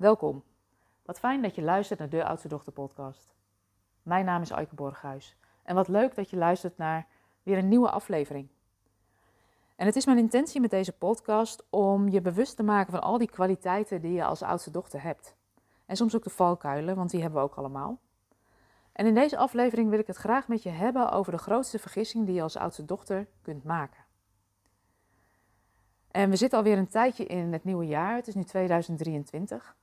Welkom. Wat fijn dat je luistert naar de Oudste Dochter podcast. Mijn naam is Aike Borghuis en wat leuk dat je luistert naar weer een nieuwe aflevering. En het is mijn intentie met deze podcast om je bewust te maken van al die kwaliteiten die je als oudste dochter hebt. En soms ook de valkuilen, want die hebben we ook allemaal. En in deze aflevering wil ik het graag met je hebben over de grootste vergissing die je als oudste dochter kunt maken. En we zitten alweer een tijdje in het nieuwe jaar. Het is nu 2023.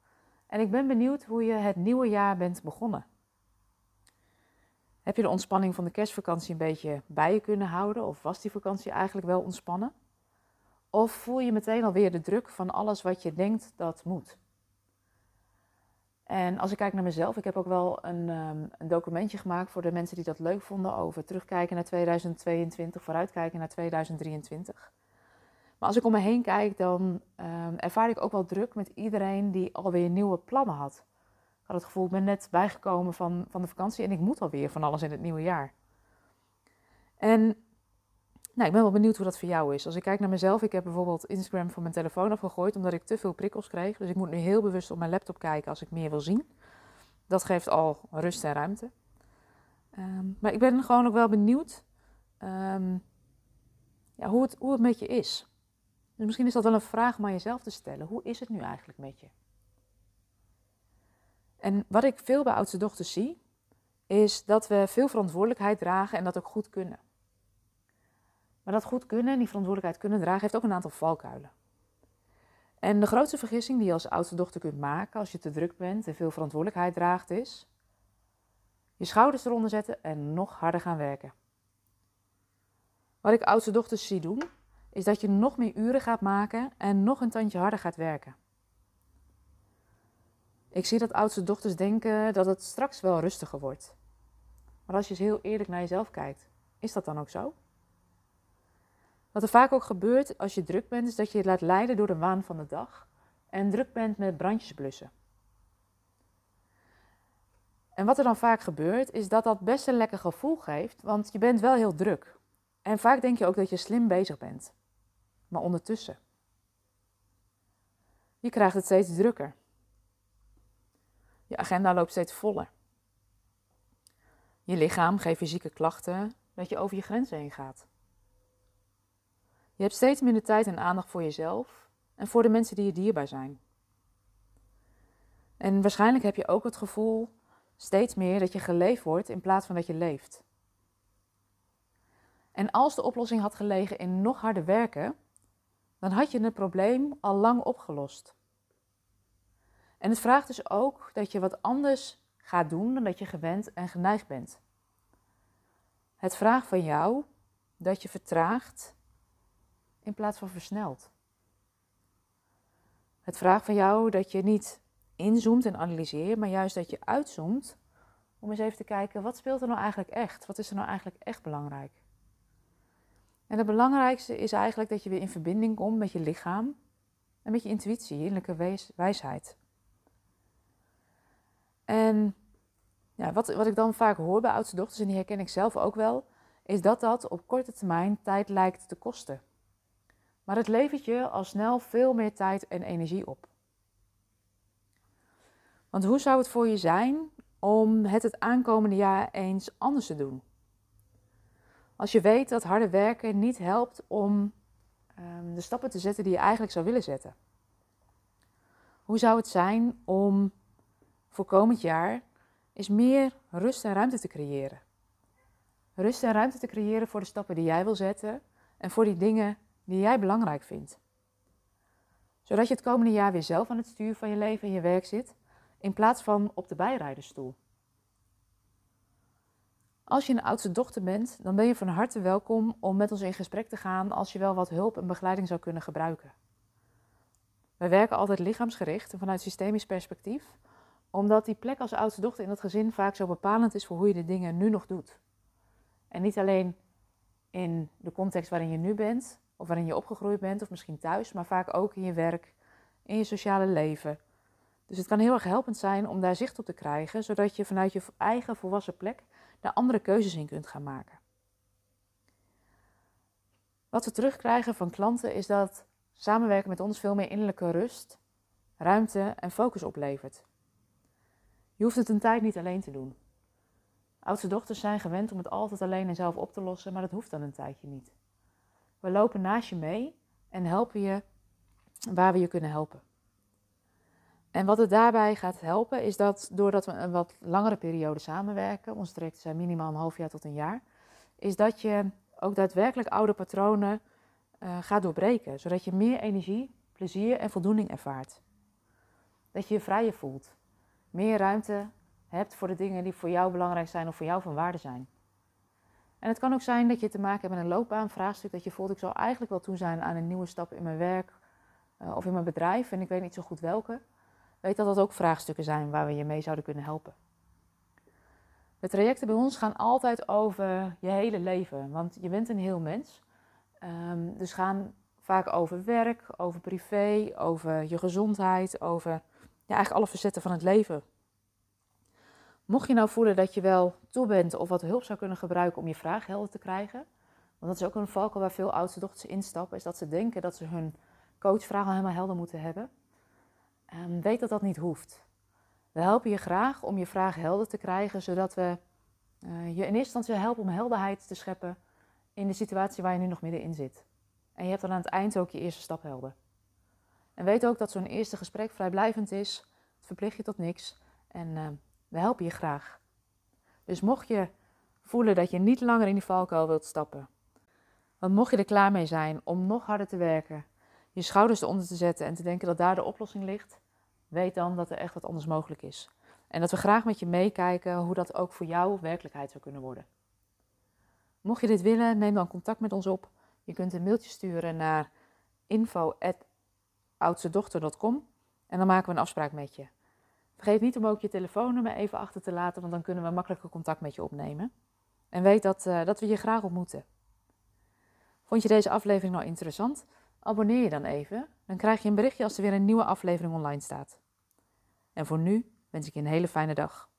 En ik ben benieuwd hoe je het nieuwe jaar bent begonnen. Heb je de ontspanning van de kerstvakantie een beetje bij je kunnen houden? Of was die vakantie eigenlijk wel ontspannen? Of voel je meteen alweer de druk van alles wat je denkt dat moet? En als ik kijk naar mezelf, ik heb ook wel een, um, een, documentje gemaakt voor de mensen die dat leuk vonden over terugkijken naar 2022, vooruitkijken naar 2023. Maar als ik om me heen kijk, dan um, ervaar ik ook wel druk met iedereen die alweer nieuwe plannen had. Ik had het gevoel, ik ben net bijgekomen van, van de vakantie en ik moet alweer van alles in het nieuwe jaar. En nou, ik ben wel benieuwd hoe dat voor jou is. Als ik kijk naar mezelf, ik heb bijvoorbeeld Instagram van mijn telefoon afgegooid omdat ik te veel prikkels kreeg. Dus ik moet nu heel bewust op mijn laptop kijken als ik meer wil zien. Dat geeft al rust en ruimte. Um, maar ik ben gewoon ook wel benieuwd um, ja, hoe, het, hoe het met je is. Dus misschien is dat wel een vraag om aan jezelf te stellen. Hoe is het nu eigenlijk met je? En wat ik veel bij oudste dochters zie, is dat we veel verantwoordelijkheid dragen en dat ook goed kunnen. Maar dat goed kunnen en die verantwoordelijkheid kunnen dragen, heeft ook een aantal valkuilen. En de grootste vergissing die je als oudste dochter kunt maken als je te druk bent en veel verantwoordelijkheid draagt, is je schouders eronder zetten en nog harder gaan werken. Wat ik oudste dochters zie doen, is dat je nog meer uren gaat maken en nog een tandje harder gaat werken. Ik zie dat oudste dochters denken dat het straks wel rustiger wordt. Maar als je eens heel eerlijk naar jezelf kijkt, is dat dan ook zo? Wat er vaak ook gebeurt als je druk bent, is dat je je laat leiden door de waan van de dag en druk bent met brandjes blussen. En wat er dan vaak gebeurt, is dat dat best een lekker gevoel geeft, want je bent wel heel druk. En vaak denk je ook dat je slim bezig bent. Maar ondertussen. Je krijgt het steeds drukker. Je agenda loopt steeds voller. Je lichaam geeft fysieke klachten dat je over je grenzen heen gaat. Je hebt steeds minder tijd en aandacht voor jezelf en voor de mensen die je dierbaar zijn. En waarschijnlijk heb je ook het gevoel steeds meer dat je geleefd wordt in plaats van dat je leeft. En als de oplossing had gelegen in nog harder werken, dan had je het probleem al lang opgelost. En het vraagt dus ook dat je wat anders gaat doen dan dat je gewend en geneigd bent. Het vraagt van jou dat je vertraagt in plaats van versnelt. Het vraagt van jou dat je niet inzoomt en analyseert, maar juist dat je uitzoomt om eens even te kijken wat speelt er nou eigenlijk echt? Wat is er nou eigenlijk echt belangrijk? En het belangrijkste is eigenlijk dat je weer in verbinding komt met je lichaam en met je intuïtie, innerlijke wijsheid. En ja, wat, wat ik dan vaak hoor bij oudste dochters, en die herken ik zelf ook wel, is dat dat op korte termijn tijd lijkt te kosten. Maar het levert je al snel veel meer tijd en energie op. Want hoe zou het voor je zijn om het het aankomende jaar eens anders te doen? Als je weet dat harde werken niet helpt om um, de stappen te zetten die je eigenlijk zou willen zetten. Hoe zou het zijn om voor komend jaar eens meer rust en ruimte te creëren? Rust en ruimte te creëren voor de stappen die jij wil zetten en voor die dingen die jij belangrijk vindt. Zodat je het komende jaar weer zelf aan het stuur van je leven en je werk zit, in plaats van op de bijrijdersstoel. Als je een oudste dochter bent, dan ben je van harte welkom om met ons in gesprek te gaan als je wel wat hulp en begeleiding zou kunnen gebruiken. Wij werken altijd lichaamsgericht en vanuit systemisch perspectief, omdat die plek als oudste dochter in het gezin vaak zo bepalend is voor hoe je de dingen nu nog doet. En niet alleen in de context waarin je nu bent, of waarin je opgegroeid bent, of misschien thuis, maar vaak ook in je werk, in je sociale leven. Dus het kan heel erg helpend zijn om daar zicht op te krijgen, zodat je vanuit je eigen volwassen plek daar andere keuzes in kunt gaan maken. Wat we terugkrijgen van klanten is dat samenwerken met ons veel meer innerlijke rust ruimte en focus oplevert. Je hoeft het een tijd niet alleen te doen. Oudste dochters zijn gewend om het altijd alleen en zelf op te lossen, maar dat hoeft dan een tijdje niet. We lopen naast je mee en helpen je waar we je kunnen helpen. En wat het daarbij gaat helpen, is dat doordat we een wat langere periode samenwerken, onze trajecten zijn minimaal een half jaar tot een jaar, is dat je ook daadwerkelijk oude patronen uh, gaat doorbreken, zodat je meer energie, plezier en voldoening ervaart. Dat je je vrijer voelt, meer ruimte hebt voor de dingen die voor jou belangrijk zijn of voor jou van waarde zijn. En het kan ook zijn dat je te maken hebt met een loopbaanvraagstuk, dat je voelt ik zou eigenlijk wel toe zijn aan een nieuwe stap in mijn werk uh, of in mijn bedrijf en ik weet niet zo goed welke. Weet dat dat ook vraagstukken zijn waar we je mee zouden kunnen helpen. De trajecten bij ons gaan altijd over je hele leven, want je bent een heel mens. Um, dus gaan vaak over werk, over privé, over je gezondheid, over ja, eigenlijk alle facetten van het leven. Mocht je nou voelen dat je wel toe bent of wat hulp zou kunnen gebruiken om je vraag helder te krijgen, want dat is ook een valkuil waar veel oudste dochters instappen, is dat ze denken dat ze hun coachvraag al helemaal helder moeten hebben. Um, weet dat dat niet hoeft. We helpen je graag om je vraag helder te krijgen, zodat we uh, je in eerste instantie helpen om helderheid te scheppen in de situatie waar je nu nog middenin zit. En je hebt dan aan het eind ook je eerste stap helder. En weet ook dat zo'n eerste gesprek vrijblijvend is. Het verplicht je tot niks. En uh, we helpen je graag. Dus mocht je voelen dat je niet langer in die valkuil wilt stappen. Want mocht je er klaar mee zijn om nog harder te werken, je schouders eronder te zetten en te denken dat daar de oplossing ligt, weet dan dat er echt wat anders mogelijk is. En dat we graag met je meekijken hoe dat ook voor jou werkelijkheid zou kunnen worden. Mocht je dit willen, neem dan contact met ons op. Je kunt een mailtje sturen naar info.oudstedochter.com en dan maken we een afspraak met je. Vergeet niet om ook je telefoonnummer even achter te laten, want dan kunnen we makkelijker contact met je opnemen. En weet dat, uh, dat we je graag ontmoeten. Vond je deze aflevering nou interessant? Abonneer je dan even, dan krijg je een berichtje als er weer een nieuwe aflevering online staat. En voor nu wens ik je een hele fijne dag.